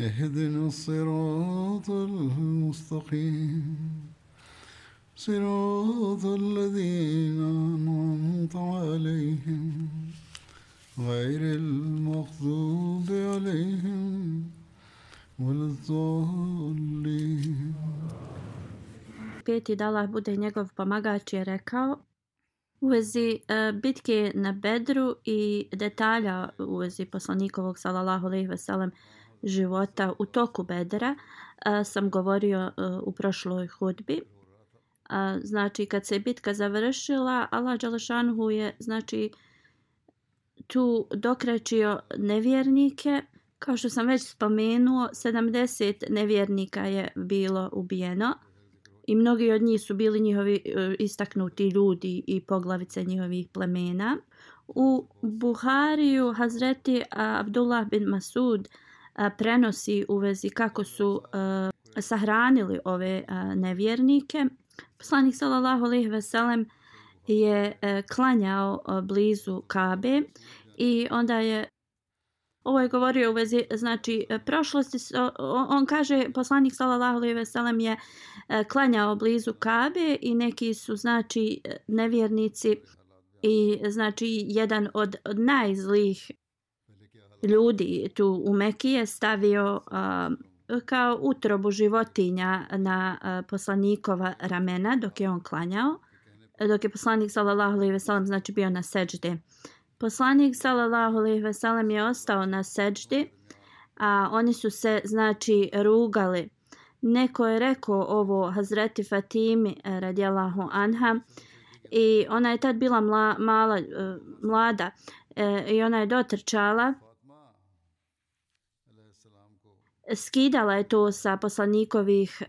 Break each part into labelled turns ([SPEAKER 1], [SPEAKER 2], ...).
[SPEAKER 1] اهدنا الصراط المستقيم صراط الذين أنعمت عليهم غير المغضوب عليهم ولا الضالين
[SPEAKER 2] peti da Allah bude njegov pomagač je rekao u vezi uh, bitke na Bedru i detalja u vezi poslanikovog sallallahu alejhi ve sellem života u toku Bedra sam govorio u prošloj hudbi. A, znači kad se bitka završila Allah Đalešanhu je znači tu dokrećio nevjernike kao što sam već spomenuo 70 nevjernika je bilo ubijeno i mnogi od njih su bili njihovi e, istaknuti ljudi i poglavice njihovih plemena. U Buhariju Hazreti Abdullah bin Masud uh, prenosi u vezi kako su sahranili ove nevjernike. Poslanik sallallahu alejhi ve sellem je klanjao blizu Kabe i onda je Ovo je govorio u vezi, znači, prošlosti, on kaže, poslanik sallallahu alejhi ve sellem je klanjao blizu Kabe i neki su, znači, nevjernici i, znači, jedan od, od najzlih ljudi tu u Mekije stavio a, kao utrobu životinja na a, poslanikova ramena dok je on klanjao, dok je poslanik sallallahu alejhi ve sellem znači bio na sećde. Poslanik sallallahu alejhi ve sellem je ostao na sećdi, a oni su se znači rugali. Neko je rekao ovo Hazreti Fatimi e, radijallahu anha i ona je tad bila mla, mala, e, mlada e, i ona je dotrčala skidala je to sa poslanikovih uh,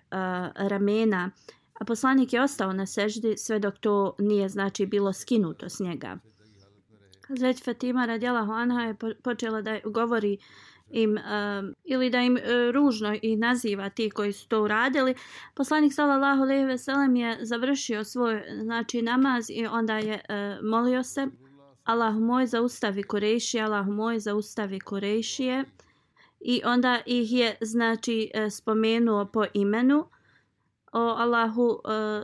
[SPEAKER 2] ramena a poslanik je ostao na seždi sve dok to nije znači bilo skinuto s njega Hazret Fatima radijalahu anha je počela da govori im um, ili da im uh, ružno i naziva ti koji su to uradili. Poslanik sallallahu alejhi ve sellem je završio svoj znači namaz i onda je uh, molio se Allah moj zaustavi Kurejšije, Allah moj zaustavi Kurejšije. I onda ih je znači e, spomenuo po imenu o Allahu e,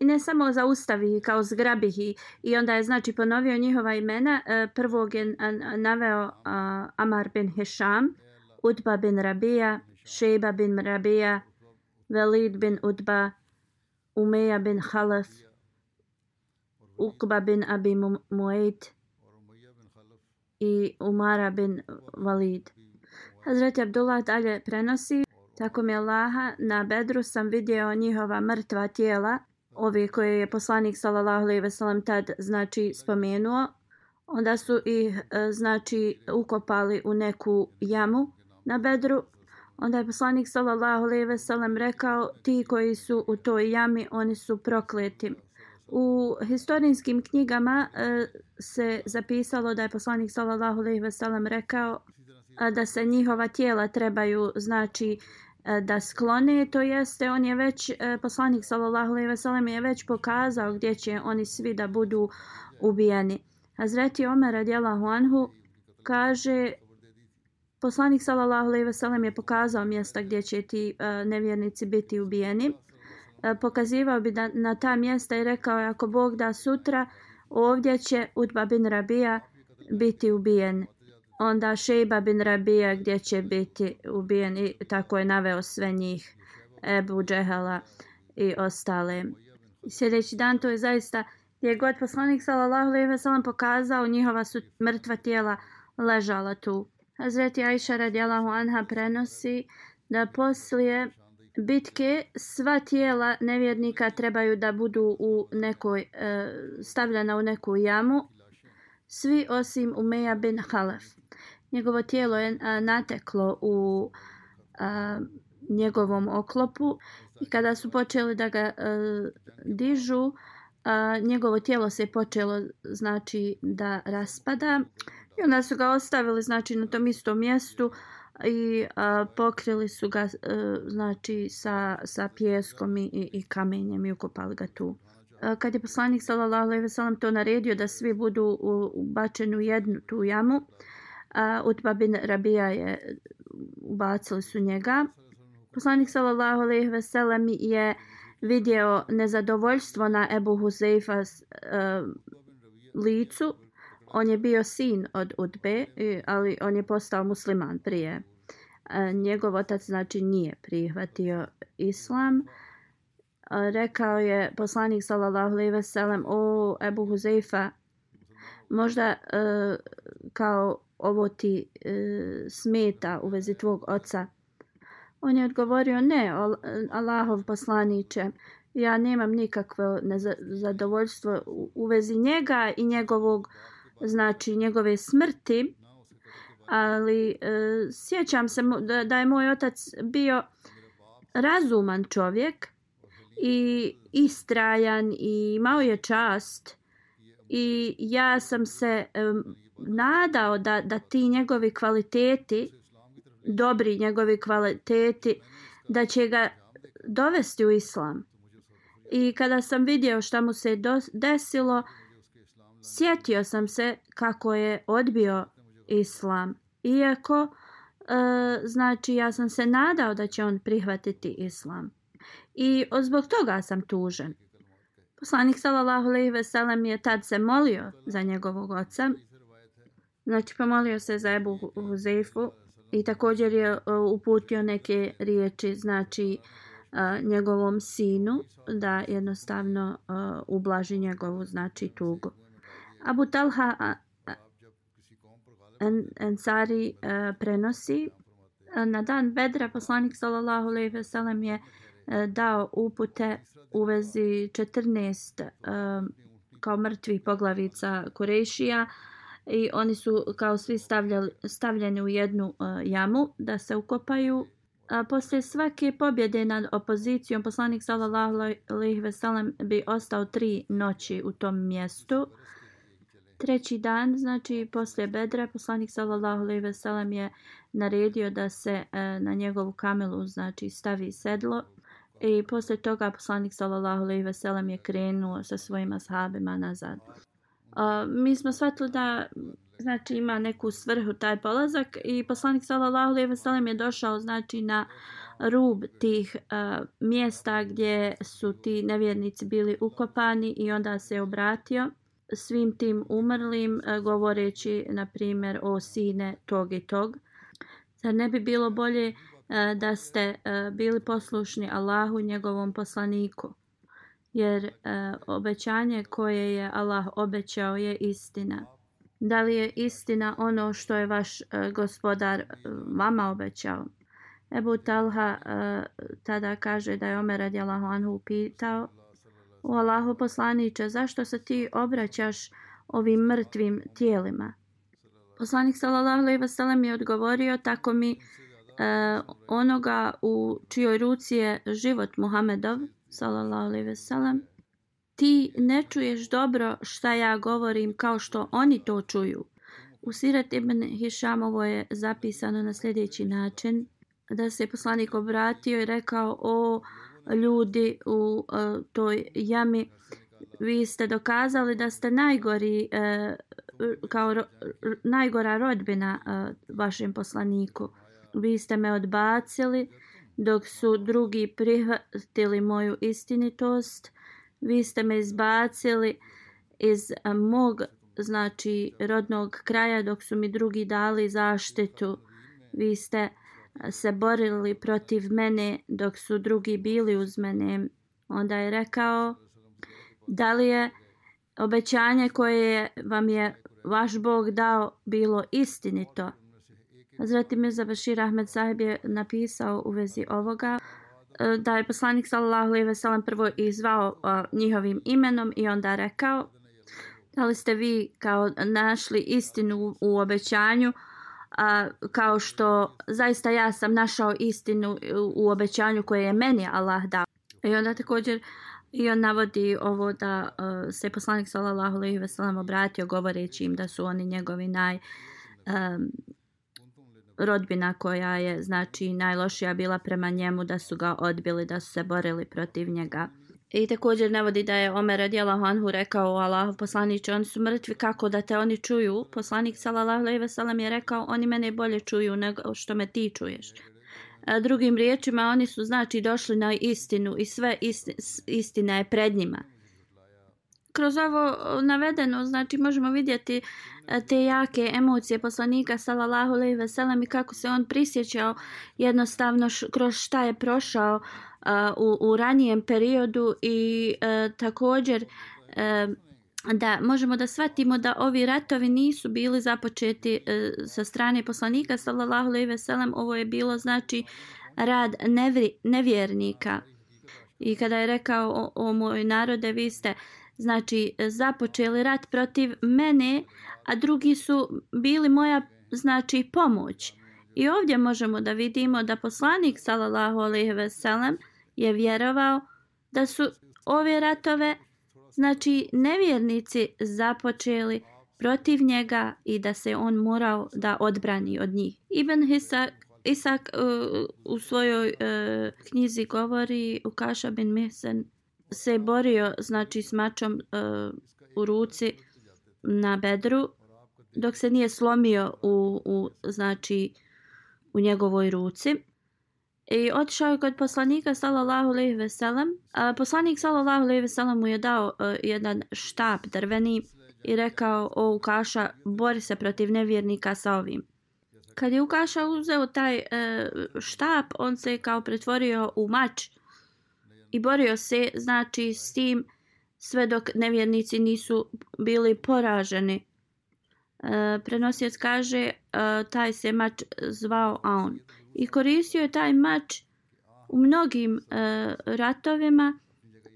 [SPEAKER 2] i ne samo zaustavi kao zgrabi i, i onda je znači ponovio njihova imena. E, prvog je naveo Amar bin Hisham Utba bin Rabija Sheba bin Rabija Velid bin Utba Umeja bin Halef Uqba bin Abi Muayt i Umara bin Walid. Hazreti Abdullah dalje prenosi Tako mi Allaha, na bedru sam vidio njihova mrtva tijela ovi koje je poslanik sallallahu alejhi ve sellem tad znači spomenuo. Onda su ih e, znači ukopali u neku jamu na bedru. Onda je poslanik sallallahu alejhi ve sellem rekao ti koji su u toj jami oni su prokleti. U historijskim knjigama e, se zapisalo da je poslanik sallallahu alejhi ve sellem rekao da se njihova tijela trebaju znači e, da sklone, to jeste on je već, e, poslanik sallallahu alejhi ve sellem je već pokazao gdje će oni svi da budu ubijeni. Hazreti Omer radijallahu anhu kaže poslanik sallallahu alejhi ve sellem je pokazao mjesta gdje će ti uh, nevjernici biti ubijeni. Uh, pokazivao bi da, na ta mjesta i rekao je ako Bog da sutra ovdje će Utba bin Rabija biti ubijen onda Šejba bin Rabija gdje će biti ubijen i tako je naveo sve njih Ebu Džehala i ostale. I sljedeći dan to je zaista je god poslanik sallallahu alejhi ve sellem pokazao njihova su mrtva tijela ležala tu. Hazreti Aisha radijallahu anha prenosi da poslije bitke sva tijela nevjernika trebaju da budu u nekoj e, stavljena u neku jamu svi osim Umeja bin Halef. Njegovo tijelo je a, nateklo u a, njegovom oklopu i kada su počeli da ga a, dižu, a, njegovo tijelo se počelo znači da raspada i onda su ga ostavili znači na tom istom mjestu i a, pokrili su ga a, znači sa, sa pjeskom i, i kamenjem i ukopali ga tu. A, kad je poslanik sallallahu alejhi ve sellem to naredio da svi budu ubačeni u jednu tu jamu, a, Utba bin Rabija je ubacili su njega. Poslanik sallallahu alejhi ve sellem je vidio nezadovoljstvo na Ebu Huzeifa uh, e, licu. On je bio sin od Utbe, ali on je postao musliman prije. Uh, njegov otac znači nije prihvatio islam. Uh, rekao je poslanik sallallahu alejhi ve sellem o Ebu Huzeifa možda e, kao ovo ti e, smeta u vezi tvog oca? On je odgovorio, ne, Allahov poslaniće, ja nemam nikakvo zadovoljstvo u vezi njega i njegovog, znači njegove smrti, ali e, sjećam se da, da je moj otac bio razuman čovjek i istrajan i imao je čast i ja sam se um, nadao da, da ti njegovi kvaliteti dobri njegovi kvaliteti, da će ga dovesti u islam. I kada sam vidio šta mu se desilo, sjetio sam se kako je odbio islam. Iako, e, znači, ja sam se nadao da će on prihvatiti islam. I zbog toga sam tužen. Poslanik sallallahu alejhi ve sellem je tad se molio za njegovog oca. Znači pomolio se za Ebu Huzeifu i također je e, uputio neke riječi znači e, njegovom sinu da jednostavno e, ublaži njegovu znači tugu. Abu Talha uh, Ensari prenosi na dan Bedra poslanik sallallahu alejhi ve sellem je uh, E, dao upute u vezi 14 e, kao mrtvih poglavica Kurešija i oni su kao svi stavljali, stavljeni u jednu e, jamu da se ukopaju. A poslije svake pobjede nad opozicijom poslanik sallallahu alejhi ve sellem bi ostao tri noći u tom mjestu. Treći dan, znači poslije Bedra, poslanik sallallahu alejhi ve sellem je naredio da se na njegovu kamelu znači stavi sedlo i posle toga poslanik sallallahu alejhi ve sellem je krenuo sa svojim ashabima nazad. Uh, mi smo shvatili da znači ima neku svrhu taj polazak i poslanik sallallahu alejhi ve sellem je došao znači na rub tih uh, mjesta gdje su ti nevjernici bili ukopani i onda se obratio svim tim umrlim uh, govoreći na primjer o sine tog i tog. Zar ne bi bilo bolje uh, E, da ste e, bili poslušni Allahu njegovom poslaniku? jer e, obećanje koje je Allah obećao je istina. Da li je istina ono što je vaš gospodar vama obećao? Ebu Talha tada kaže da je Omer radijalahu anhu pitao u Allahu poslaniće, zašto se ti obraćaš ovim mrtvim tijelima? Poslanik sallallahu alejhi ve sellem je odgovorio tako mi uh, onoga u čijoj ruci je život Muhammedov, sallallahu alaihi ve sellem ti ne čuješ dobro šta ja govorim kao što oni to čuju. U Sirat ibn Hišamovo je zapisano na sljedeći način da se poslanik obratio i rekao o ljudi u uh, toj jami vi ste dokazali da ste najgori uh, kao ro, najgora rodbina uh, vašem poslaniku vi ste me odbacili dok su drugi prihvatili moju istinitost, vi ste me izbacili iz eh, mog znači rodnog kraja dok su mi drugi dali zaštitu. Vi ste eh, se borili protiv mene dok su drugi bili uz mene. Onda je rekao da li je obećanje koje vam je vaš Bog dao bilo istinito. Hazreti Mirza Bashir Ahmed sahib je napisao u vezi ovoga e, da je poslanik sallallahu alejhi ve sellem prvo izvao e, njihovim imenom i onda rekao da li ste vi kao našli istinu u, obećanju a, kao što zaista ja sam našao istinu u, u obećanju koje je meni Allah dao. I onda također I on navodi ovo da uh, se poslanik sallallahu alejhi ve sellem obratio govoreći im da su oni njegovi naj um, rodbina koja je znači najlošija bila prema njemu da su ga odbili da su se borili protiv njega. I također navodi da je Omer radijallahu anhu rekao Allahu poslaniće oni su mrtvi kako da te oni čuju. Poslanik sallallahu alejhi ve sellem je rekao oni mene bolje čuju nego što me ti čuješ. A drugim riječima oni su znači došli na istinu i sve isti, istina je pred njima. Kroz ovo navedeno znači možemo vidjeti e, te jake emocije poslanika sallallahu alejhi ve sellem i kako se on prisjećao jednostavno š, kroz šta je prošao uh, u, u ranijem periodu i uh, također uh, da možemo da shvatimo da ovi ratovi nisu bili započeti e, sa strane poslanika sallallahu alejhi ve sellem. Ovo je bilo znači rad nevri, nevjernika. I kada je rekao o, o moj narode vi ste znači započeli rat protiv mene a drugi su bili moja znači pomoć i ovdje možemo da vidimo da poslanik sallallahu alejhi ve sellem je vjerovao da su ove ratove znači nevjernici započeli protiv njega i da se on morao da odbrani od njih. Ibn Hisak, Isak uh, u svojoj uh, knjizi govori u Kaša bin Mihsen se borio znači s mačom uh, u ruci na bedru dok se nije slomio u, u znači u njegovoj ruci I otišao je kod poslanika sallallahu alejhi ve sellem. Poslanik sallallahu alejhi ve sellem mu je dao uh, jedan štap drveni i rekao: "O Ukaša, bori se protiv nevjernika sa ovim." Kad je Ukaša uzeo taj uh, štap, on se kao pretvorio u mač i borio se, znači, s tim sve dok nevjernici nisu bili poraženi. E, prenosjec kaže, e, taj se mač zvao Aun i koristio je taj mač u mnogim e, ratovima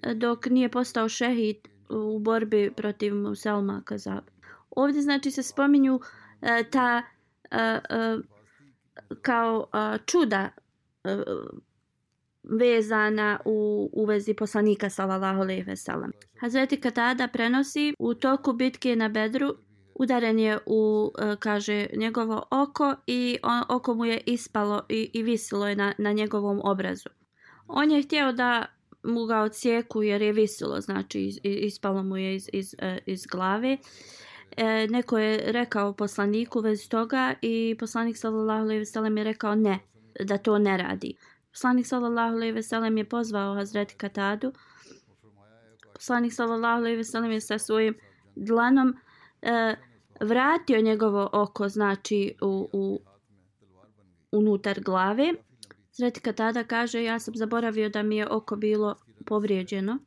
[SPEAKER 2] e, dok nije postao šehid u borbi protiv Muselma Kazab. Ovdje znači se spominju e, ta e, e, kao e, čuda e, vezana u, u vezi poslanika sallallahu alejhi ve sellem. Hazreti Katada prenosi u toku bitke na Bedru udaren je u, e, kaže, njegovo oko i on, oko mu je ispalo i, i visilo je na, na njegovom obrazu. On je htio da mu ga ocijeku jer je visilo, znači ispalo mu je iz, iz, e, iz glave. E, neko je rekao poslaniku vez toga i poslanik sallallahu alejhi ve sellem je rekao ne, da to ne radi. Poslanik sallallahu alejhi ve sellem je pozvao Hazreti Katadu. Poslanik sallallahu alejhi ve sellem je sa svojim dlanom e, vratio njegovo oko znači u, u unutar glave. Zretika Katada kaže ja sam zaboravio da mi je oko bilo povrijeđeno.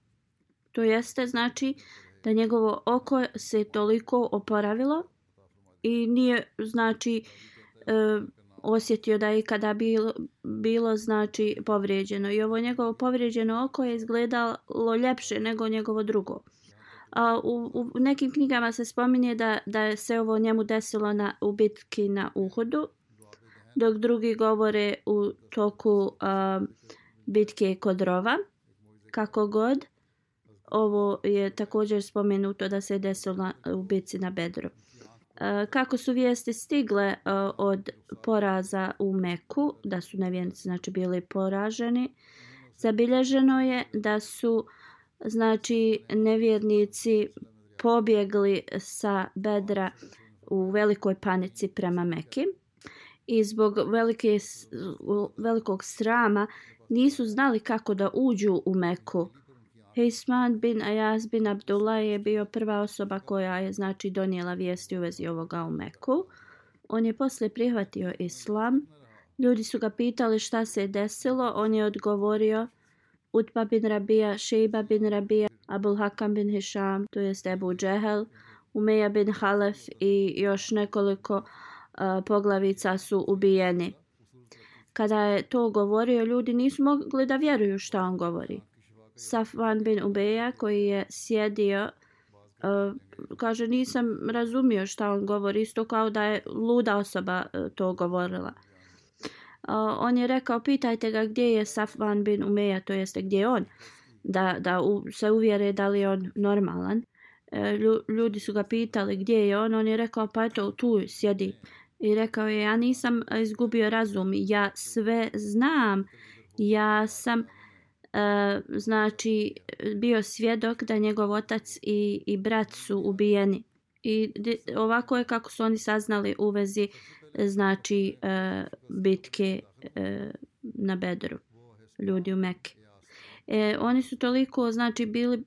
[SPEAKER 2] To jeste znači da njegovo oko se toliko oporavilo i nije znači e, osjetio da je kada bilo, bilo znači povrijeđeno. I ovo njegovo povrijeđeno oko je izgledalo ljepše nego njegovo drugo. A, u, u nekim knjigama se spominje da, da se ovo njemu desilo na, u bitki na Uhodu, dok drugi govore u toku a, bitke kod Rova. Kako god, ovo je također spomenuto da se desilo na, u bitci na Bedru. Eh, kako su vijesti stigle eh, od poraza u Meku, da su nevjenici znači, bili poraženi, zabilježeno je da su znači nevjernici pobjegli sa bedra u velikoj panici prema Meki i zbog velike, velikog srama nisu znali kako da uđu u Meku. Heisman bin Ayaz bin Abdullah je bio prva osoba koja je znači donijela vijesti u vezi ovoga u Meku. On je posle prihvatio islam. Ljudi su ga pitali šta se je desilo. On je odgovorio Utba bin Rabija, Šeiba bin Rabija, Abul Hakam bin Hisham, to je Ebu Džehel, Umeja bin Halef i još nekoliko uh, poglavica su ubijeni. Kada je to govorio, ljudi nisu mogli da vjeruju šta on govori. Safvan bin Ubeja koji je sjedio uh, kaže nisam razumio šta on govori isto kao da je luda osoba uh, to govorila. Uh, on je rekao pitajte ga gdje je Safvan bin Umeja to jeste gdje je on da, da u, se uvjere da li je on normalan. Ljudi su ga pitali gdje je on on je rekao pa eto tu sjedi i rekao je ja nisam izgubio razum ja sve znam ja sam E, znači bio svjedok da njegov otac i, i brat su ubijeni. I ovako je kako su oni saznali u vezi znači e, bitke e, na Bedru, ljudi u Mekke. E, oni su toliko znači bili e,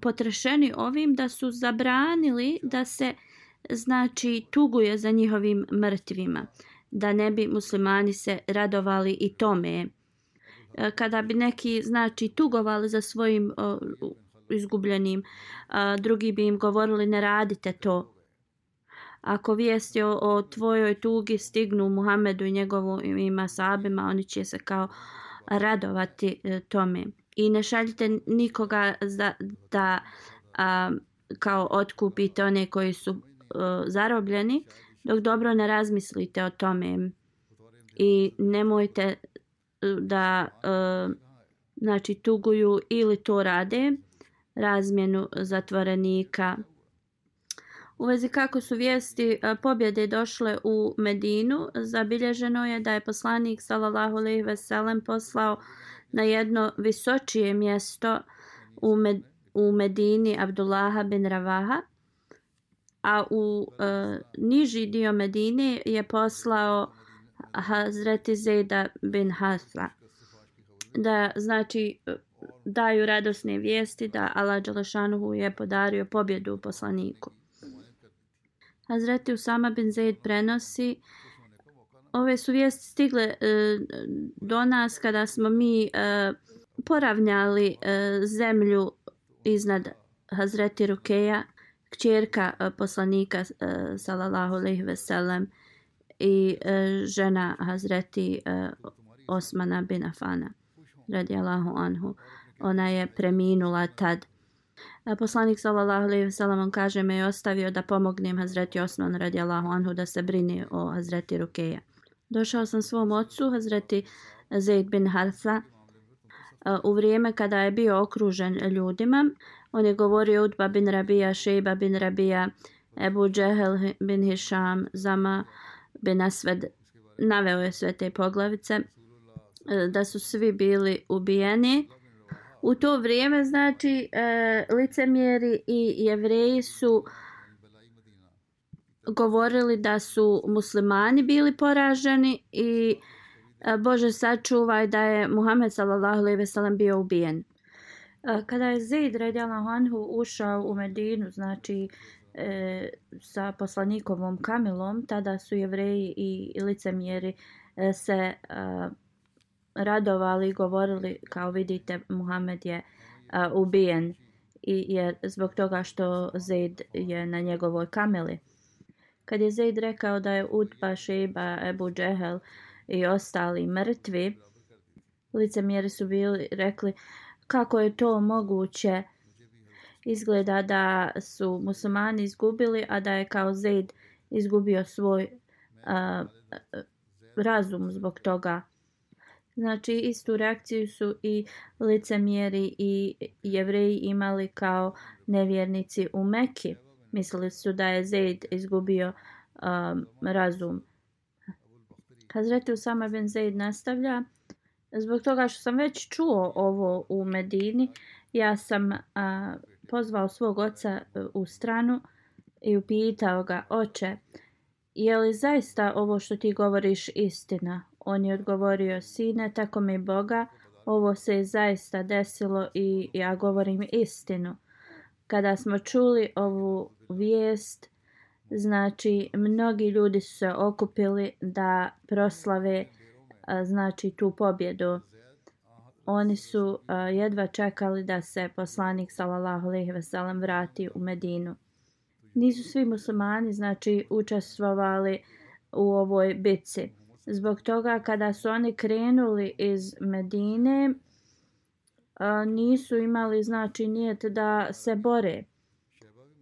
[SPEAKER 2] potrešeni ovim da su zabranili da se znači tuguje za njihovim mrtvima da ne bi muslimani se radovali i tome E, E, kada bi neki znači tugovali za svojim uh, izgubljenim, a, drugi bi im govorili ne radite to. Ako vijesti o, o tvojoj tugi stignu Muhammedu i njegovim asabima, oni će se kao radovati uh, tome. I ne šaljite nikoga za, da a, kao otkupite one koji su a, zarobljeni, dok dobro ne razmislite o tome. I nemojte da uh, znači tuguju ili to rade razmjenu zatvorenika. U vezi kako su vijesti eh, pobjede došle u Medinu, zabilježeno je da je poslanik sallallahu alejhi ve sellem poslao na jedno visočije mjesto u, Med u Medini Abdullaha bin Ravaha, a u uh, niži dio Medine je poslao Hazreti Zejda bin Hasla. Da, znači, daju radosne vijesti da Allah Đalešanuhu je podario pobjedu poslaniku. Hazreti Usama bin Zaid prenosi ove su vijesti stigle e, do nas kada smo mi e, poravnjali e, zemlju iznad Hazreti Rukeja, kćerka e, poslanika e, sallallahu alejhi ve sellem i e, žena Hazreti e, Osmana bin Afana radijallahu anhu. Ona je preminula tad. E, poslanik sallallahu alejhi ve sellem kaže me je ostavio da pomognem Hazreti Osman radijallahu anhu da se brine o Hazreti Rukeja. Došao sam svom ocu Hazreti Zaid bin Harsa e, u vrijeme kada je bio okružen ljudima. On je govorio Udba bin Rabija Šejba bin Rabija Ebu Džehel bin Hišam, Zama Asved naveo je sve te poglavice e, da su svi bili ubijeni. U to vrijeme, znači, e, licemjeri i jevreji su govorili da su muslimani bili poraženi i e, Bože sačuvaj da je Muhammed sallallahu alejhi ve sellem bio ubijen. Kada je Zaid radijallahu anhu ušao u Medinu, znači e, sa poslanikovom Kamilom, tada su jevreji i licemjeri e, se e, radovali i govorili kao vidite Muhammed je e, ubijen i je zbog toga što Zaid je na njegovoj kameli. Kad je Zaid rekao da je Utba, Sheba, Ebu Džehel i ostali mrtvi, licemjeri su bili rekli kako je to moguće izgleda da su muslimani izgubili, a da je kao Zaid izgubio svoj a, razum zbog toga. Znači, istu reakciju su i licemjeri i jevreji imali kao nevjernici u Meki. Mislili su da je Zaid izgubio um, razum. Hazreti Usama bin Zaid nastavlja. Zbog toga što sam već čuo ovo u Medini, ja sam a, pozvao svog oca e, u stranu i upitao ga, oče, je li zaista ovo što ti govoriš istina? On je odgovorio, sine, tako mi Boga, ovo se je zaista desilo i ja govorim istinu. Kada smo čuli ovu vijest, znači mnogi ljudi su se okupili da proslave znači tu pobjedu. Oni su jedva čekali da se poslanik sallallahu alejhi ve sellem vrati u Medinu. Nisu svi muslimani znači učestvovali u ovoj bitci. Zbog toga kada su oni krenuli iz Medine nisu imali znači nijet da se bore.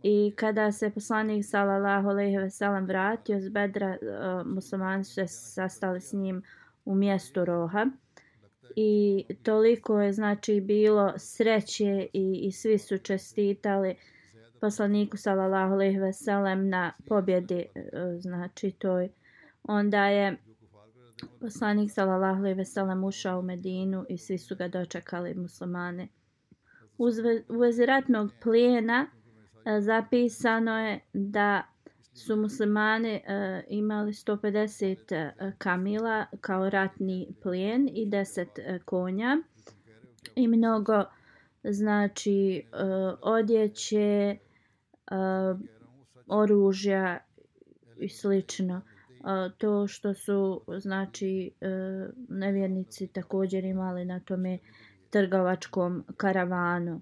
[SPEAKER 2] I kada se poslanik sallallahu alejhi ve sellem vratio s Bedra, muslimani su se sastali s njim u mjestu Roha. I toliko je znači bilo sreće i, i svi su čestitali poslaniku sallallahu alejhi ve sellem na pobjedi e, znači toj onda je poslanik sallallahu alejhi ve sellem ušao u Medinu i svi su ga dočekali muslimane. u vezi ratnog plijena e, zapisano je da su muslimane uh, imali 150 uh, e, kamila kao ratni plijen i 10 e, konja i mnogo znači e, odjeće, oružja i slično to što su znači uh, nevjernici također imali na tome trgovačkom karavanu.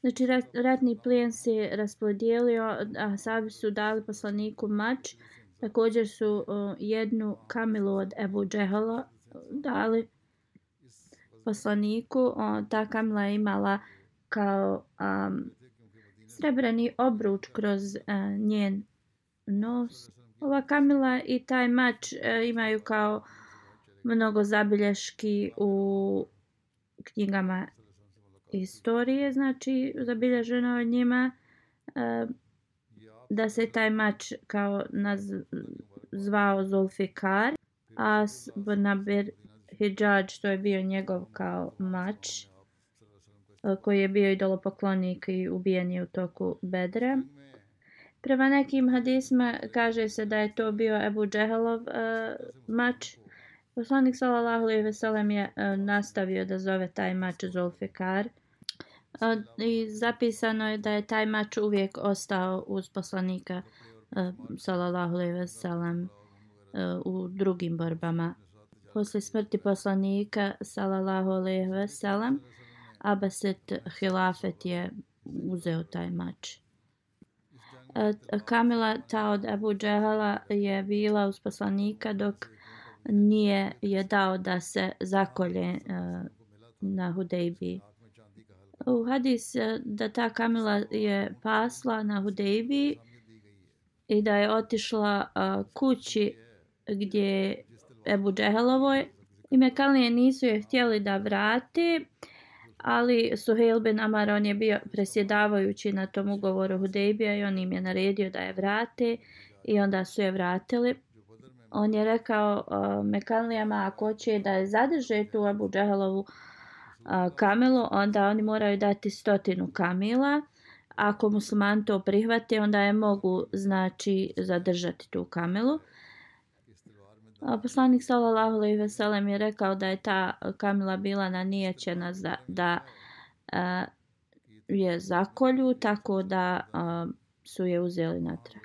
[SPEAKER 2] Znači ratni plijen se raspodijelio, a sabi su dali poslaniku mač, također su jednu kamilu od Ebu Džehala dali poslaniku. Ta kamila je imala kao um, srebrani obruč kroz uh, njen nos. Ova Kamila i taj mač uh, imaju kao mnogo zabilješki u knjigama istorije, znači zabilježeno od njima e, da se taj mač kao naz, zvao Zulfikar, a Bonabir Hijaj, to je bio njegov kao mač, e, koji je bio idolopoklonik i ubijen je u toku Bedre. Prema nekim hadisma kaže se da je to bio Ebu Džehelov uh, mač. Poslanik sallallahu alejhi ve sellem je uh, nastavio da zove taj mač Zulfikar. I zapisano je da je taj mač uvijek ostao uz poslanika e, sallallahu alejhi ve sellem u drugim borbama. Posle smrti poslanika sallallahu alejhi ve sellem Abasit hilafet je uzeo taj mač. E, Kamila ta od Abu Džehala je bila uz poslanika dok nije je dao da se zakolje e, na Hudejbiji. U hadis da ta Kamila je pasla na Hudejbi i da je otišla kući gdje Ebu Džehelovoj i Mekalije nisu je htjeli da vrati ali Suhail bin Amar on je bio presjedavajući na tom ugovoru Hudejbija i on im je naredio da je vrate i onda su je vratili. On je rekao uh, Mekanlijama ako će da je zadrže tu Abu Džehelovu uh, kamelu, onda oni moraju dati stotinu kamila. Ako musliman to prihvate, onda je mogu znači zadržati tu kamelu. Poslanik sallallahu alejhi ve sellem je rekao da je ta Kamila bila na nanijećena da, da a, je zakolju tako da a, su je uzeli natrag.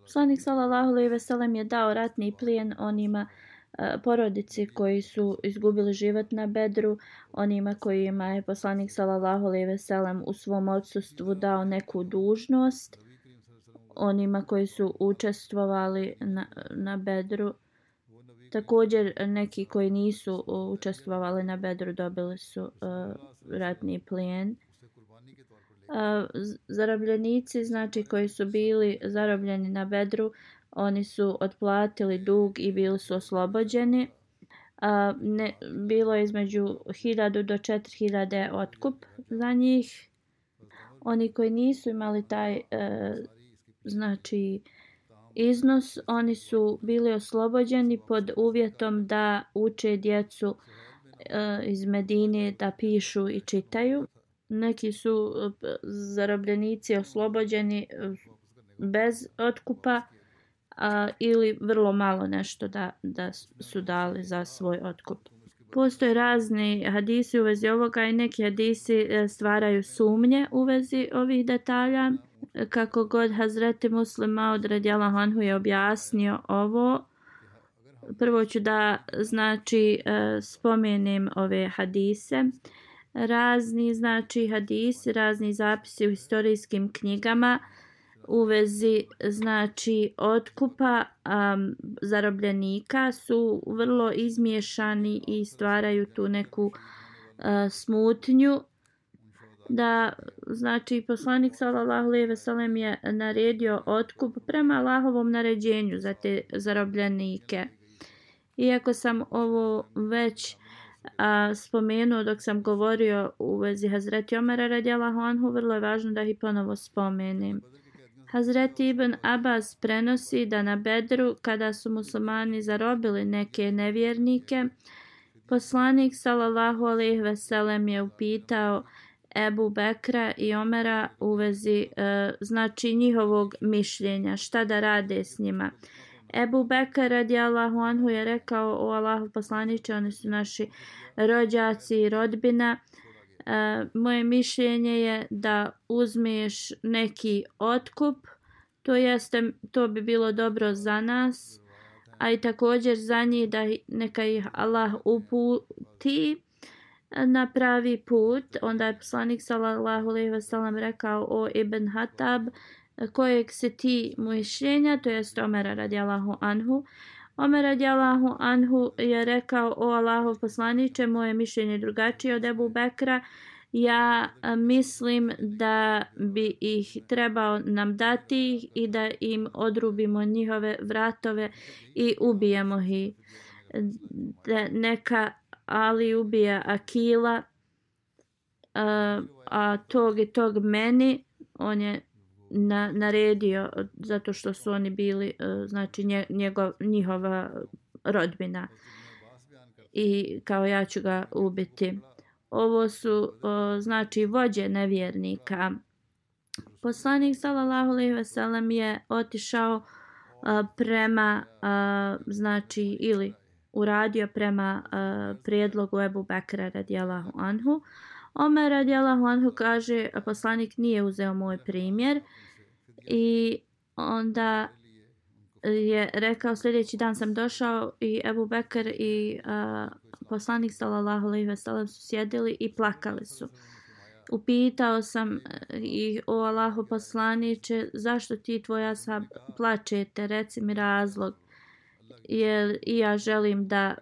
[SPEAKER 2] Poslanik sallallahu alejhi ve sellem je dao ratni plijen onima uh, porodici koji su izgubili život na Bedru, onima kojima je poslanik sallallahu alejhi ve sellem u svom odsustvu dao neku dužnost, onima koji su učestvovali na, na Bedru Također neki koji nisu učestvovali na Bedru dobili su uh, ratni plijen. Uh, zarobljenici, znači koji su bili zarobljeni na Bedru, oni su otplatili dug i bili su oslobođeni. A, ne, bilo je između 1000 do 4000 otkup za njih. Oni koji nisu imali taj e, znači iznos, oni su bili oslobođeni pod uvjetom da uče djecu e, iz Medine da pišu i čitaju. Neki su e, zarobljenici oslobođeni e, bez otkupa a, ili vrlo malo nešto da, da su dali za svoj otkup. Postoje razni hadisi u vezi ovoga i neki hadisi e, stvaraju sumnje u vezi ovih detalja. Kako god Hazreti Muslima od Radjala Hanhu je objasnio ovo, prvo ću da znači e, spomenem ove hadise. Razni znači hadisi, razni zapisi u historijskim knjigama u vezi znači otkupa um, zarobljenika su vrlo izmiješani i stvaraju tu neku uh, smutnju da znači poslanik sallallahu alejhi ve sellem je naredio otkup prema Allahovom naređenju za te zarobljenike. Iako sam ovo već a, spomenuo dok sam govorio u vezi Hazreti Omara radijalahu anhu, vrlo je važno da ih ponovo spomenem. Hazreti Ibn Abbas prenosi da na Bedru, kada su muslimani zarobili neke nevjernike, poslanik sallallahu alejhi ve sellem je upitao Ebu Bekra i Omera u vezi e, znači njihovog mišljenja, šta da rade s njima. Ebu Bekr radijallahu anhu je rekao o Allahu poslaniče, oni su naši rođaci i rodbina. E, Eh, moje mišljenje je da uzmeš neki otkup, to jeste, to bi bilo dobro za nas, a i također za njih da neka ih Allah uputi eh, na pravi put. Onda je poslanik sallallahu alejhi ve sellem rekao o Ibn Hatab kojeg se ti mišljenja, to jest Omer radijallahu anhu. Omer radijalahu anhu je rekao o Allahov poslaniče, moje mišljenje drugačije od Ebu Bekra. Ja e, mislim da bi ih trebao nam dati i da im odrubimo njihove vratove i ubijemo ih. Da neka Ali ubija Akila, a, a tog i tog meni, on je na, naredio zato što su oni bili e, znači znači njegov, njihova rodbina i kao ja ću ga ubiti. Ovo su znači vođe nevjernika. Poslanik sallallahu alejhi ve sellem je otišao e, prema e, znači ili uradio prema uh, prijedlogu Ebu Bekra radijallahu anhu. Omer radijallahu anhu kaže poslanik nije uzeo moj primjer. I onda je rekao sljedeći dan sam došao i Ebu Bekr i uh, poslanik sallallahu alejhi ve sellem su sjedili i plakali su. Upitao sam e, ih o Allahu poslanice zašto ti tvoja sa plačete? Reci mi razlog. Jer i ja želim da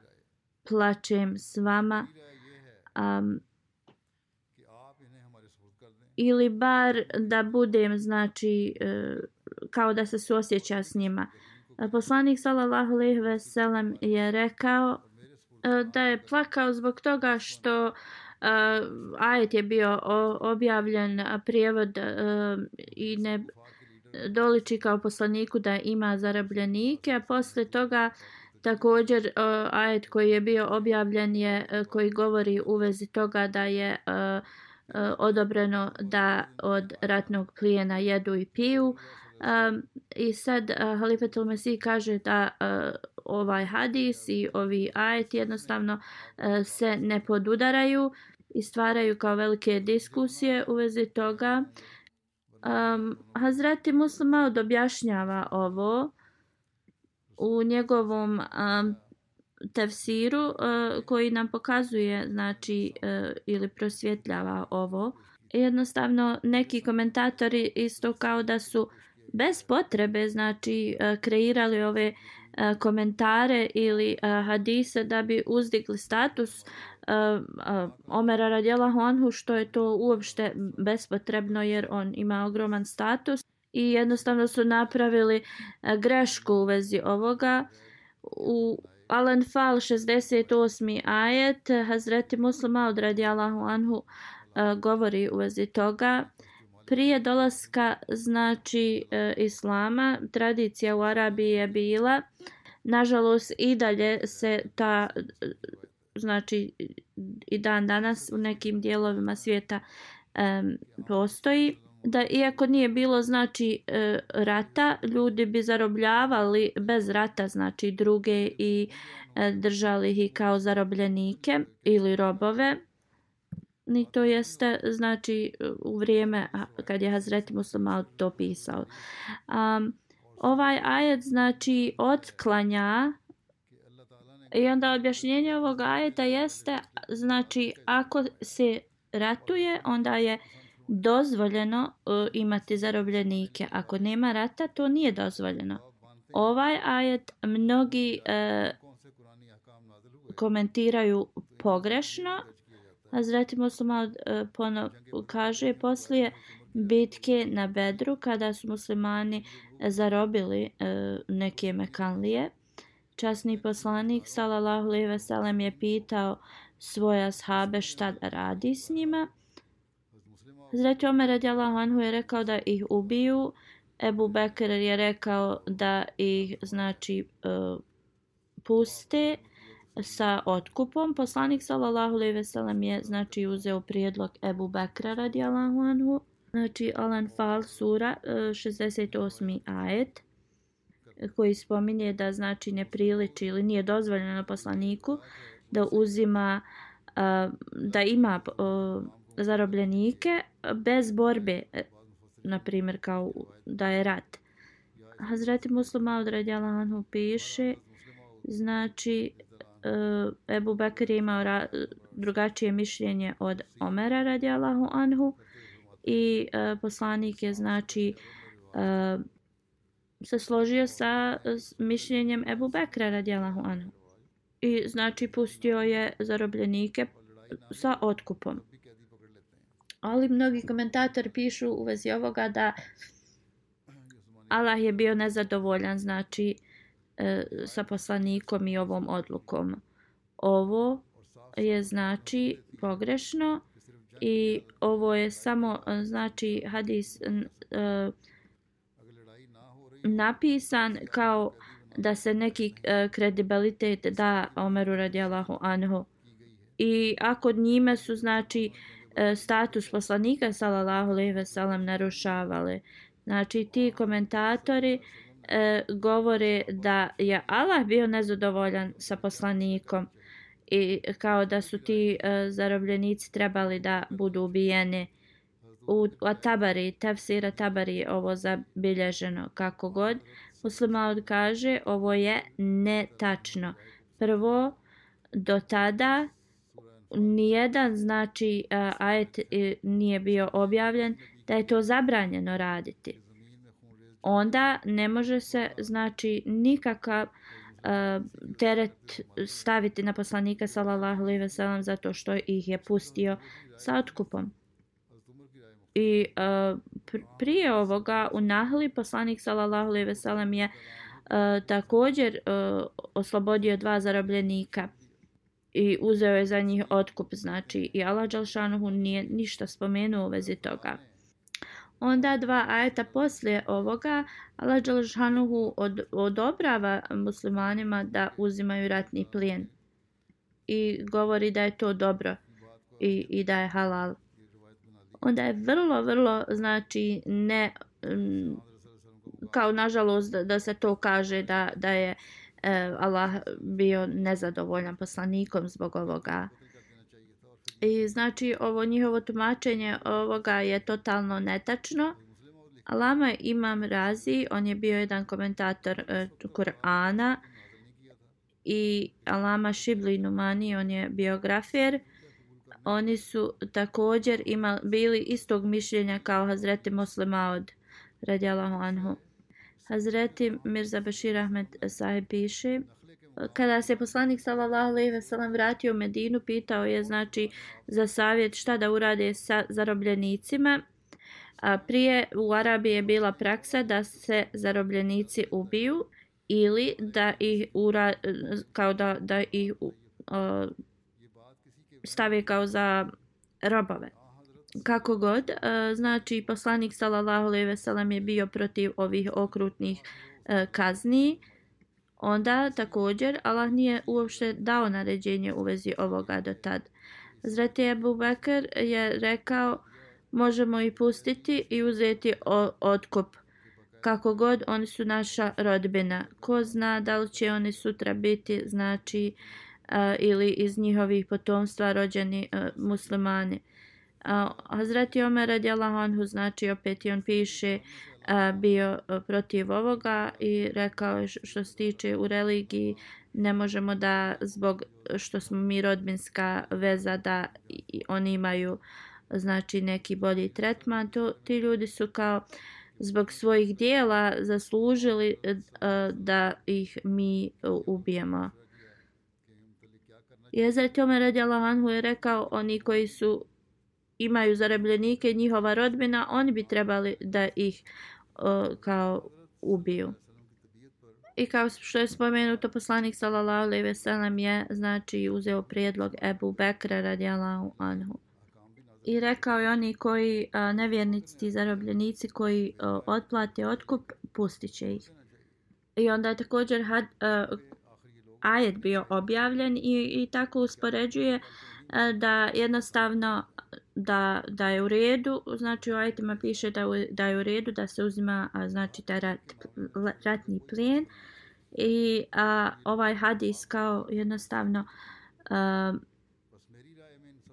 [SPEAKER 2] plačem s vama? Um, ili bar da budem znači e, kao da se suosjeća s njima. E, poslanik sallallahu alejhi ve sellem je rekao e, da je plakao zbog toga što uh, ajet je bio objavljen a prijevod uh, i ne doliči kao poslaniku da ima zarabljenike a posle toga također uh, ajet koji je bio objavljen je uh, koji govori u vezi toga da je uh, E, odobreno da od ratnog plijena jedu i piju. Um, I sad uh, Halifetul Mesih kaže da uh, ovaj hadis i ovi ajet jednostavno uh, se ne podudaraju i stvaraju kao velike diskusije u vezi toga. Um, Hazreti Muslim objašnjava ovo u njegovom um, tefsiru uh, koji nam pokazuje znači uh, ili prosvjetljava ovo. Jednostavno neki komentatori isto kao da su bez potrebe znači uh, kreirali ove uh, komentare ili uh, hadise da bi uzdigli status uh, uh, Omera Radjela Honhu što je to uopšte bespotrebno jer on ima ogroman status i jednostavno su napravili uh, grešku u vezi ovoga u Alan Fal 68. ajet Hazreti Muslima od radijalahu anhu e, govori u vezi toga prije dolaska znači e, islama tradicija u Arabiji je bila nažalost i dalje se ta znači i dan danas u nekim dijelovima svijeta um, postoji da iako nije bilo znači e, rata, ljudi bi zarobljavali bez rata znači druge i e, držali ih kao zarobljenike ili robove. Ni to jeste znači u vrijeme kad je Hazret Muslima to pisao. Um, ovaj ajet znači otklanja i onda objašnjenje ovog ajeta jeste znači ako se ratuje onda je dozvoljeno uh, imati zarobljenike. Ako nema rata, to nije dozvoljeno. Ovaj ajet mnogi uh, komentiraju pogrešno. Hazreti Muslima uh, e, ponov, kaže poslije bitke na Bedru kada su muslimani zarobili uh, neke mekanlije. Časni poslanik sallallahu alejhi ve sellem je pitao svoja sahabe šta da radi s njima. Hazreti Omer radijallahu anhu je rekao da ih ubiju. Ebu Bekr je rekao da ih znači e, puste sa otkupom. Poslanik sallallahu alejhi ve sellem je znači uzeo prijedlog Ebu Bekra radijallahu anhu. Znači Alan Fal sura e, 68. ajet koji spominje da znači ne priliči ili nije dozvoljeno poslaniku da uzima e, da ima zarobljenike bez borbe, na primjer kao da je rat. Hazreti Muslim Maud Radjala Anhu piše, znači eh, Ebu Bekir je imao ra, drugačije mišljenje od Omera radijalahu Anhu i e, poslanik je znači eh, se složio sa mišljenjem Ebu Bekra radijalahu Anhu. I znači pustio je zarobljenike sa otkupom ali mnogi komentatori pišu u vezi ovoga da Allah je bio nezadovoljan znači e, sa poslanikom i ovom odlukom. Ovo je znači pogrešno i ovo je samo e, znači hadis e, napisan kao da se neki e, kredibilitet da Omeru radijalahu anhu i ako njime su znači E, status poslanika sallallahu alejhi ve sellem narušavale. Znači ti komentatori e, govore da je Allah bio nezadovoljan sa poslanikom i kao da su ti e, zarobljenici trebali da budu ubijeni u Tabari, tefsira Tabari ovo zabilježeno kako god. Muslima kaže ovo je netačno. Prvo, do tada nijedan znači e, ajet e, nije bio objavljen da je to zabranjeno raditi. Onda ne može se znači nikakav uh, teret staviti na poslanika sallallahu alejhi ve sellem zato što ih je pustio sa otkupom. I uh, prije ovoga u Nahli poslanik sallallahu alejhi ve sellem je uh, također uh, oslobodio dva zarobljenika i uzeo je za njih otkup, znači i Allah Đalšanuhu nije ništa spomenuo u vezi toga. Onda dva ajeta poslije ovoga, Allah Đalšanuhu od, odobrava muslimanima da uzimaju ratni plijen i govori da je to dobro i, i da je halal. Onda je vrlo, vrlo, znači, ne, kao nažalost da, da se to kaže da, da je uh, e, Allah bio nezadovoljan poslanikom zbog ovoga. I znači ovo njihovo tumačenje ovoga je totalno netačno. Alama Imam Razi, on je bio jedan komentator e, Kur'ana i Alama Šibli Numani, on je biografer. Oni su također imali, bili istog mišljenja kao Hazreti Muslima od radijalahu anhu. Hazreti Mirza Bashir Ahmed sahib piše kada se poslanik sallallahu alejhi ve sellem vratio u Medinu pitao je znači za savjet šta da urade sa zarobljenicima a prije u Arabiji je bila praksa da se zarobljenici ubiju ili da ih ura, kao da, da ih uh, stave kao za robove kako god, e, znači poslanik sallallahu alejhi ve sellem je bio protiv ovih okrutnih e, kazni. Onda također Allah nije uopšte dao naređenje u vezi ovoga do tad. Zreti Ebu Bekr je rekao možemo i pustiti i uzeti otkup. Kako god, oni su naša rodbina. Ko zna da li će oni sutra biti, znači, uh, ili iz njihovih potomstva rođeni uh, muslimani. A, Hazreti Omer radijallahu anhu, znači, opet i on piše, a, bio protiv ovoga i rekao je što se tiče u religiji, ne možemo da zbog što smo mi rodbinska veza da i oni imaju znači neki bolji tretman. To ti ljudi su kao zbog svojih dijela zaslužili uh, da ih mi ubijemo. Jezer Omer radijalahu Anhu je rekao oni koji su imaju zarobljenike njihova rodbina oni bi trebali da ih uh, kao ubiju I kao što je spomenuto, poslanik sallallahu alejhi ve sellem je znači uzeo prijedlog Ebu Bekra radijallahu anhu. I rekao je oni koji a, nevjernici, ti zarobljenici koji a, otplate otkup, pustiće ih. I onda je također had, a, ajet bio objavljen i, i tako uspoređuje a, E, da jednostavno da, da je u redu, znači u ajetima piše da, da je u redu da se uzima a, znači taj rat, ratni plijen. I a, ovaj hadis kao jednostavno a,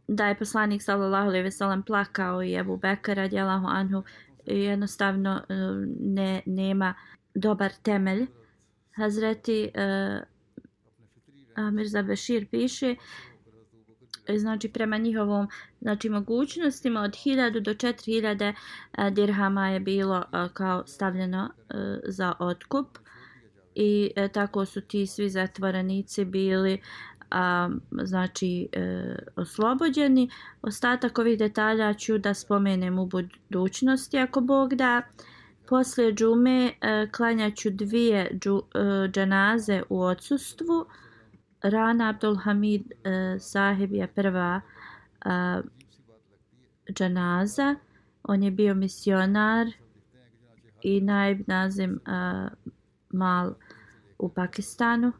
[SPEAKER 2] da je poslanik sallallahu alejhi ve sellem plakao i Abu Bekr radijallahu anhu jednostavno e, ne nema dobar temelj. Hazreti uh, Mirza Bashir piše E, znači prema njihovom znači mogućnostima od 1000 do 4000 e, dirhama je bilo e, kao stavljeno za otkup i tako su ti svi zatvorenici bili a, znači e, oslobođeni. Ostatak ovih detalja ću da spomenem u budućnosti ako Bog da. Poslije džume e, klanjaću dvije džu, e, džanaze u odsustvu. Rana Abdul Hamid e, sahib je prva e, džanaza. On je bio misionar i najb nazim e, mal u Pakistanu.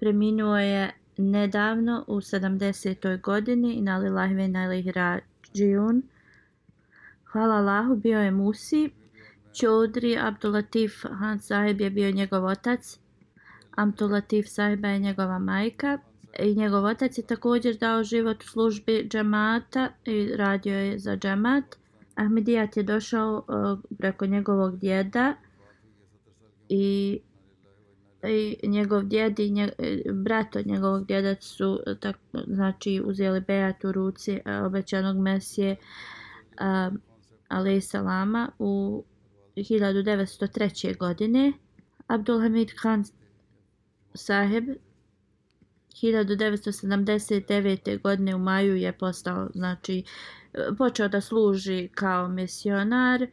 [SPEAKER 2] Preminuo je nedavno u 70. godini i nali lahve na rađijun. Hvala Allahu, bio je Musi. Čodri Abdulatif Han sahib je bio njegov otac. Abdulatif sahiba je njegova majka. I njegov otac je također dao život u službi džamata i radio je za džemat. Ahmedijat je došao uh, preko njegovog djeda i i njegov djed i nje, e, brat od njegovog djeda su e, tak, znači uzeli bejat u ruci obećanog mesije alaih salama u 1903. godine Abdulhamid Khan sahib 1979. godine u maju je postao znači počeo da služi kao misionar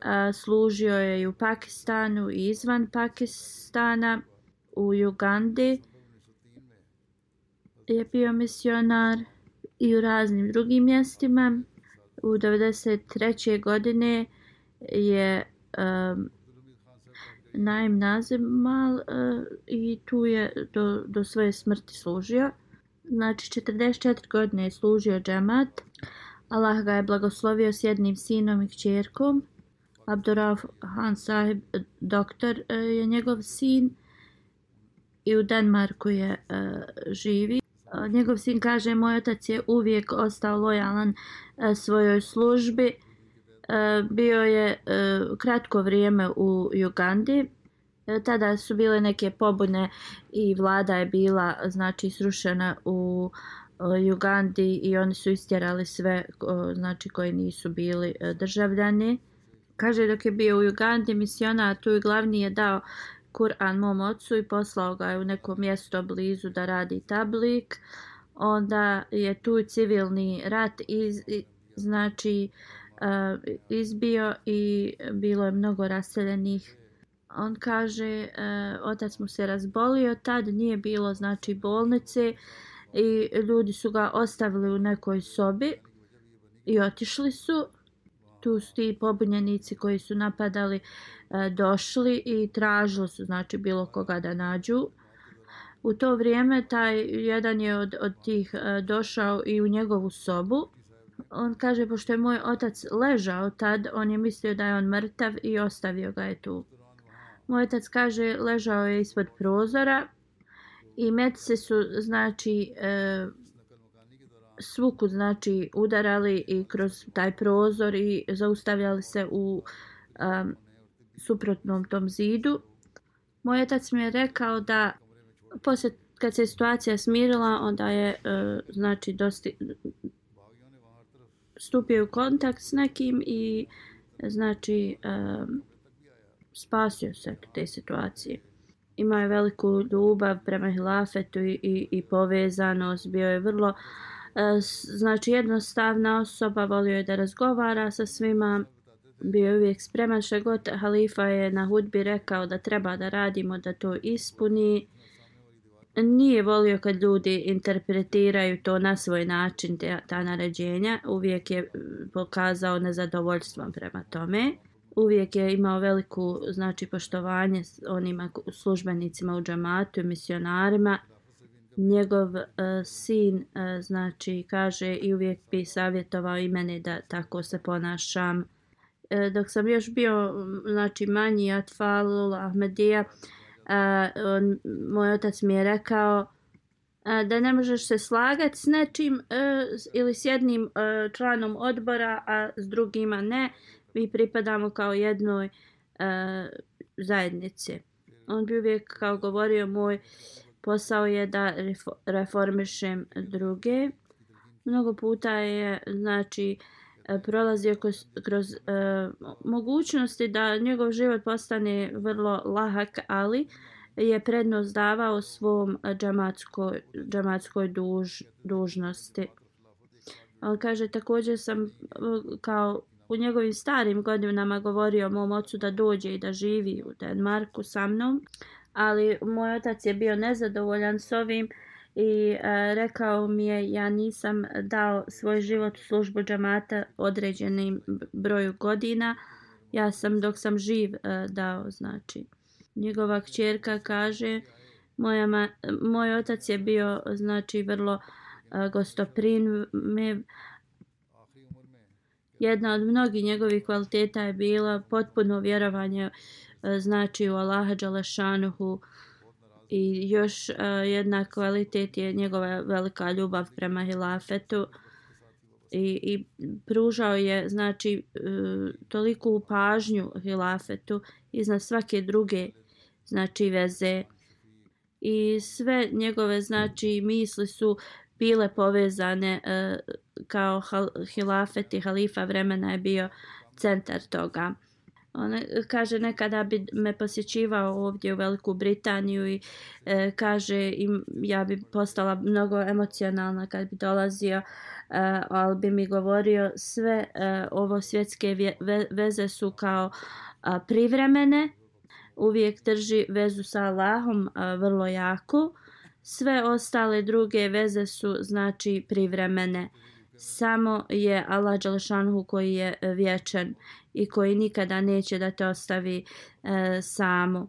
[SPEAKER 2] a, služio je i u Pakistanu i izvan Pakistana u Ugandi je bio misionar i u raznim drugim mjestima u 93. godine je um, naim Nazemal uh, e, i tu je do, do svoje smrti služio znači 44 godine je služio džemat Allah ga je blagoslovio s jednim sinom i kćerkom Abdurraf Han Sahib, doktor e, je njegov sin i u Danmarku je uh, živi. E, njegov sin kaže, moj otac je uvijek ostao lojalan svojoj službi. E, bio je e, kratko vrijeme u Ugandi. E, tada su bile neke pobune i vlada je bila znači srušena u Jugandi Ugandi i oni su istjerali sve znači koji nisu bili državljani. Kaže dok je bio u Ugandi misionar, tu i glavni je dao Kur'an mom ocu i poslao ga je u neko mjesto blizu da radi tablik. Onda je tu civilni rat i znači uh, izbio i bilo je mnogo raseljenih. On kaže, uh, otac mu se razbolio, tad nije bilo znači bolnice i ljudi su ga ostavili u nekoj sobi i otišli su tu su ti pobunjenici koji su napadali došli i tražili su znači bilo koga da nađu. U to vrijeme taj jedan je od, od tih došao i u njegovu sobu on kaže, pošto je moj otac ležao tad, on je mislio da je on mrtav i ostavio ga je tu. Moj otac kaže, ležao je ispod prozora i medice su, znači, e, svuku, znači, udarali i kroz taj prozor i zaustavljali se u um, suprotnom tom zidu. Moj otac mi je rekao da poslije kad se situacija smirila, onda je, e, znači, dosti, stupio u kontakt s nekim i znači um, spasio se te situacije. Imao je veliku ljubav prema hilafetu i, i, i povezanost, bio je vrlo uh, znači jednostavna osoba, volio je da razgovara sa svima, bio je uvijek spreman. Što god halifa je na hudbi rekao da treba da radimo da to ispuni nije volio kad ljudi interpretiraju to na svoj način, te, ta naređenja. Uvijek je pokazao nezadovoljstvo prema tome. Uvijek je imao veliku znači, poštovanje onima službenicima u džamatu i misionarima. Njegov uh, sin uh, znači kaže i uvijek bi savjetovao i mene da tako se ponašam. Uh, dok sam još bio znači, manji Atfalul Ahmedija, uh, on, moj otac mi je rekao a, da ne možeš se slagati s nečim e, a, ili s jednim a, članom odbora, a s drugima ne. Mi pripadamo kao jednoj a, zajednici. On bi uvijek kao govorio moj posao je da reformišem druge. Mnogo puta je znači uh, E, prolazio kroz, kroz e, mogućnosti da njegov život postane vrlo lahak, ali je prednost davao svom džamatskoj, džamatskoj duž, dužnosti. On kaže, također sam e, kao u njegovim starim godinama govorio mom ocu da dođe i da živi u Denmarku sa mnom, ali moj otac je bio nezadovoljan s ovim uh, i e, rekao mi je ja nisam dao svoj život u službu džamata određenim broju godina. Ja sam dok sam živ e, dao znači. Njegova kćerka kaže moja ma, moj otac je bio znači vrlo e, gostoprin me jedna od mnogih njegovih kvaliteta je bila potpuno vjerovanje e, znači u Allaha Đalešanuhu, i još uh, jedna kvalitet je njegova velika ljubav prema hilafetu. I, i pružao je znači uh, toliku pažnju hilafetu iznad svake druge znači veze. I sve njegove znači misli su bile povezane uh, kao hilafet i halifa vremena je bio centar toga on e, kaže nekada bi me posjećivao ovdje u Veliku Britaniju i e, kaže im ja bi postala mnogo emocionalna kad bi dolazio e, ali bi mi govorio sve e, ovo svjetske ve, veze su kao a, privremene uvijek drži vezu sa Allahom a, vrlo jako sve ostale druge veze su znači privremene. Samo je Allah Đalšanhu koji je vječan i koji nikada neće da te ostavi e, samu.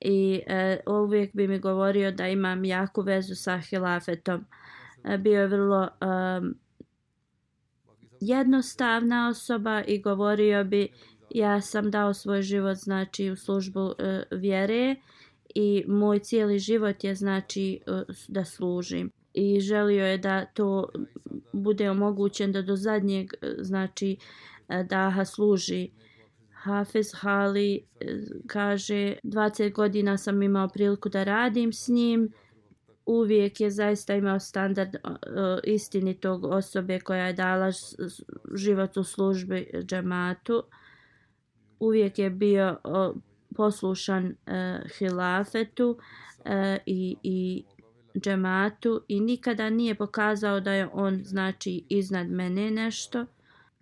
[SPEAKER 2] I e, uvijek bi mi govorio da imam jaku vezu sa hilafetom. E, bio je vrlo e, jednostavna osoba i govorio bi ja sam dao svoj život znači u službu e, vjere i moj cijeli život je znači e, da služim i želio je da to bude omogućen da do zadnjeg e, znači daha služi. Hafiz Hali eh, kaže 20 godina sam imao priliku da radim s njim. Uvijek je zaista imao standard eh, istinitog osobe koja je dala život u službi džematu. Uvijek je bio poslušan eh, hilafetu i, i džematu i nikada nije pokazao da je on znači iznad mene nešto.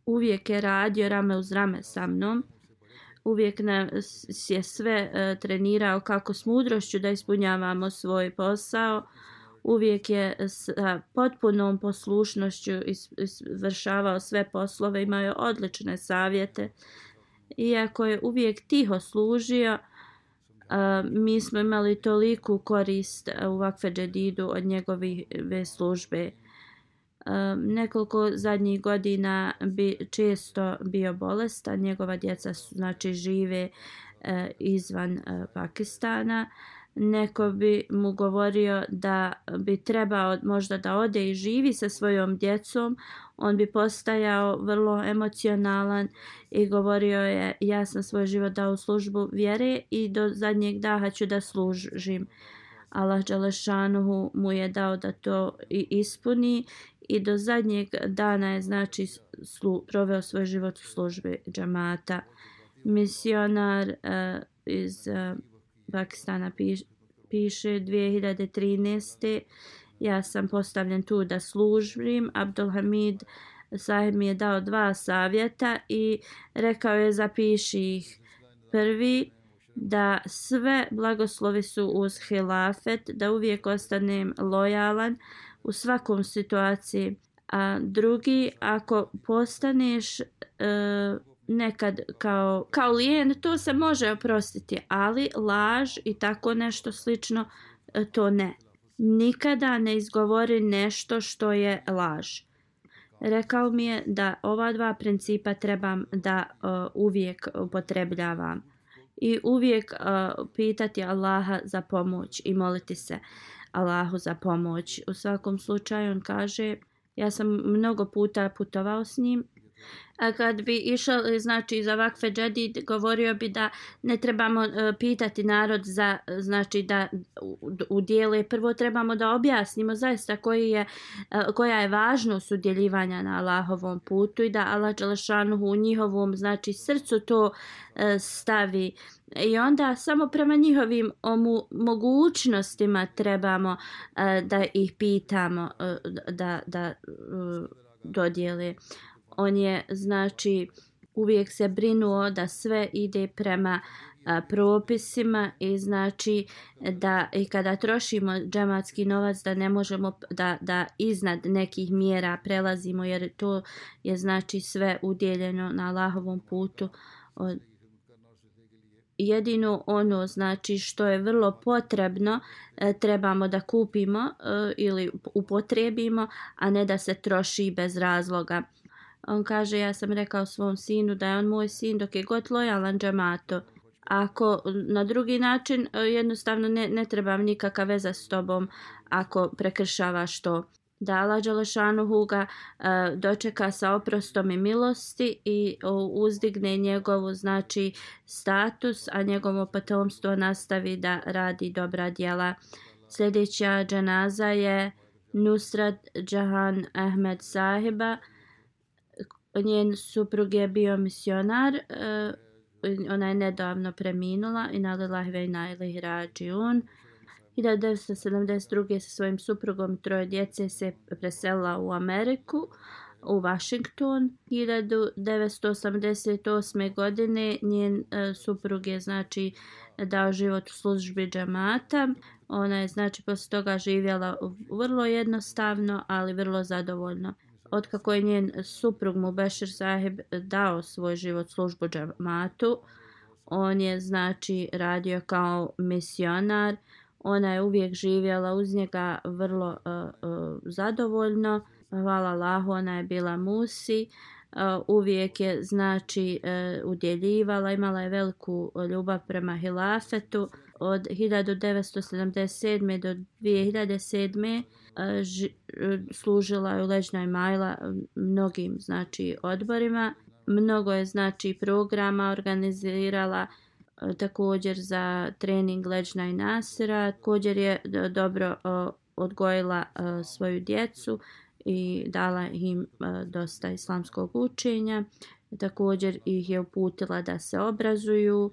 [SPEAKER 2] Uvijek je radio rame uz rame sa mnom. Uvijek nas je sve e, trenirao kako s mudrošću da ispunjavamo svoj posao. Uvijek je sa potpunom poslušnošću izvršavao sve poslove, imao je odlične savjete. Iako je uvijek tiho služio, a, mi smo imali toliku korist u Vakfe Džedidu od njegove službe nekoliko zadnjih godina bi često bio bolestan. Njegova djeca su, znači, žive e, izvan e, Pakistana. Neko bi mu govorio da bi trebao možda da ode i živi sa svojom djecom. On bi postajao vrlo emocionalan i govorio je ja sam svoj život dao u službu vjere i do zadnjeg daha ću da služim. Allah Đalešanuhu mu je dao da to i ispuni i do zadnjeg dana je znači slu, proveo svoj život u službi džamata. Misionar uh, iz uh, Pakistana piš, piše 2013. Ja sam postavljen tu da služim. Abdul Hamid sahib mi je dao dva savjeta i rekao je zapiši ih. Prvi, da sve blagoslovi su uz hilafet, da uvijek ostanem lojalan u svakom situaciji. A drugi, ako postaneš e, nekad kao, kao lijen, to se može oprostiti, ali laž i tako nešto slično, e, to ne. Nikada ne izgovori nešto što je laž. Rekao mi je da ova dva principa trebam da uh, uvijek upotrebljavam i uvijek uh, pitati Allaha za pomoć i moliti se Allahu za pomoć. U svakom slučaju on kaže, ja sam mnogo puta putovao s njim A kad bi išao e, znači za vakfe džedid govorio bi da ne trebamo e, pitati narod za e, znači da udjele prvo trebamo da objasnimo zaista koji je koja je važnost udjeljivanja na Allahovom putu i da Allah dželešanu u njihovom znači srcu to stavi. I onda samo prema njihovim omu, mogućnostima trebamo da ih pitamo da da uh, dodijele on je znači uvijek se brinuo da sve ide prema a, propisima i znači da i kada trošimo džematski novac da ne možemo da, da iznad nekih mjera prelazimo jer to je znači sve udjeljeno na Allahovom putu. Od jedino ono znači što je vrlo potrebno e, trebamo da kupimo e, ili upotrebimo a ne da se troši bez razloga. On kaže, ja sam rekao svom sinu da je on moj sin dok je god lojalan džamato. Ako na drugi način, e, jednostavno ne, ne trebam nikakva veza s tobom ako prekršavaš to. Da Allah Đalešanuhu ga e, dočeka sa oprostom i milosti i e, uzdigne njegovu znači status, a njegovo potomstvo nastavi da radi dobra djela. Sljedeća džanaza je Nusrat Džahan Ahmed Sahiba njen suprug je bio misionar, uh, ona je nedavno preminula i nalilah ve najlih rađiun. 1972. sa svojim suprugom troje djece se preselila u Ameriku, u Washington. 1988. godine njen uh, suprug je znači dao život u službi džamata. Ona je znači posle toga živjela vrlo jednostavno, ali vrlo zadovoljno otkako je njen suprug Mubešir Saheb dao svoj život službu džamatu, on je znači radio kao misionar, ona je uvijek živjela uz njega vrlo uh, uh, zadovoljno, hvala Allahu, ona je bila musi, uh, uvijek je znači uh, udjeljivala, imala je veliku ljubav prema hilafetu, od 1977. do 2007 E, ž, e, služila je u Ležnoj Majla e, mnogim znači odborima. Mnogo je znači programa organizirala također za trening Ležna i Nasira. Također je dobro odgojila svoju djecu i dala im dosta islamskog učenja. Također ih je uputila da se obrazuju.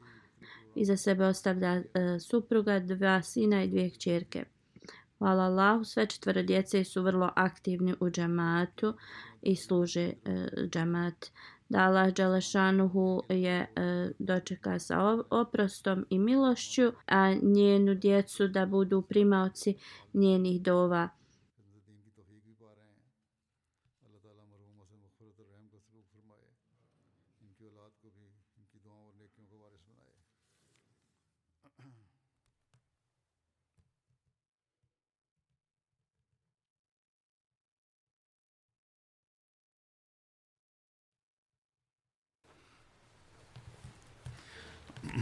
[SPEAKER 2] Iza sebe ostavlja supruga, dva sina i dvije kćerke. Hvala Allahu, sve četvore djece su vrlo aktivni u džamatu i služe e, džemat. Da Allah Đalešanuhu je e, dočeka sa oprostom i milošću, a njenu djecu da budu primaoci njenih dova.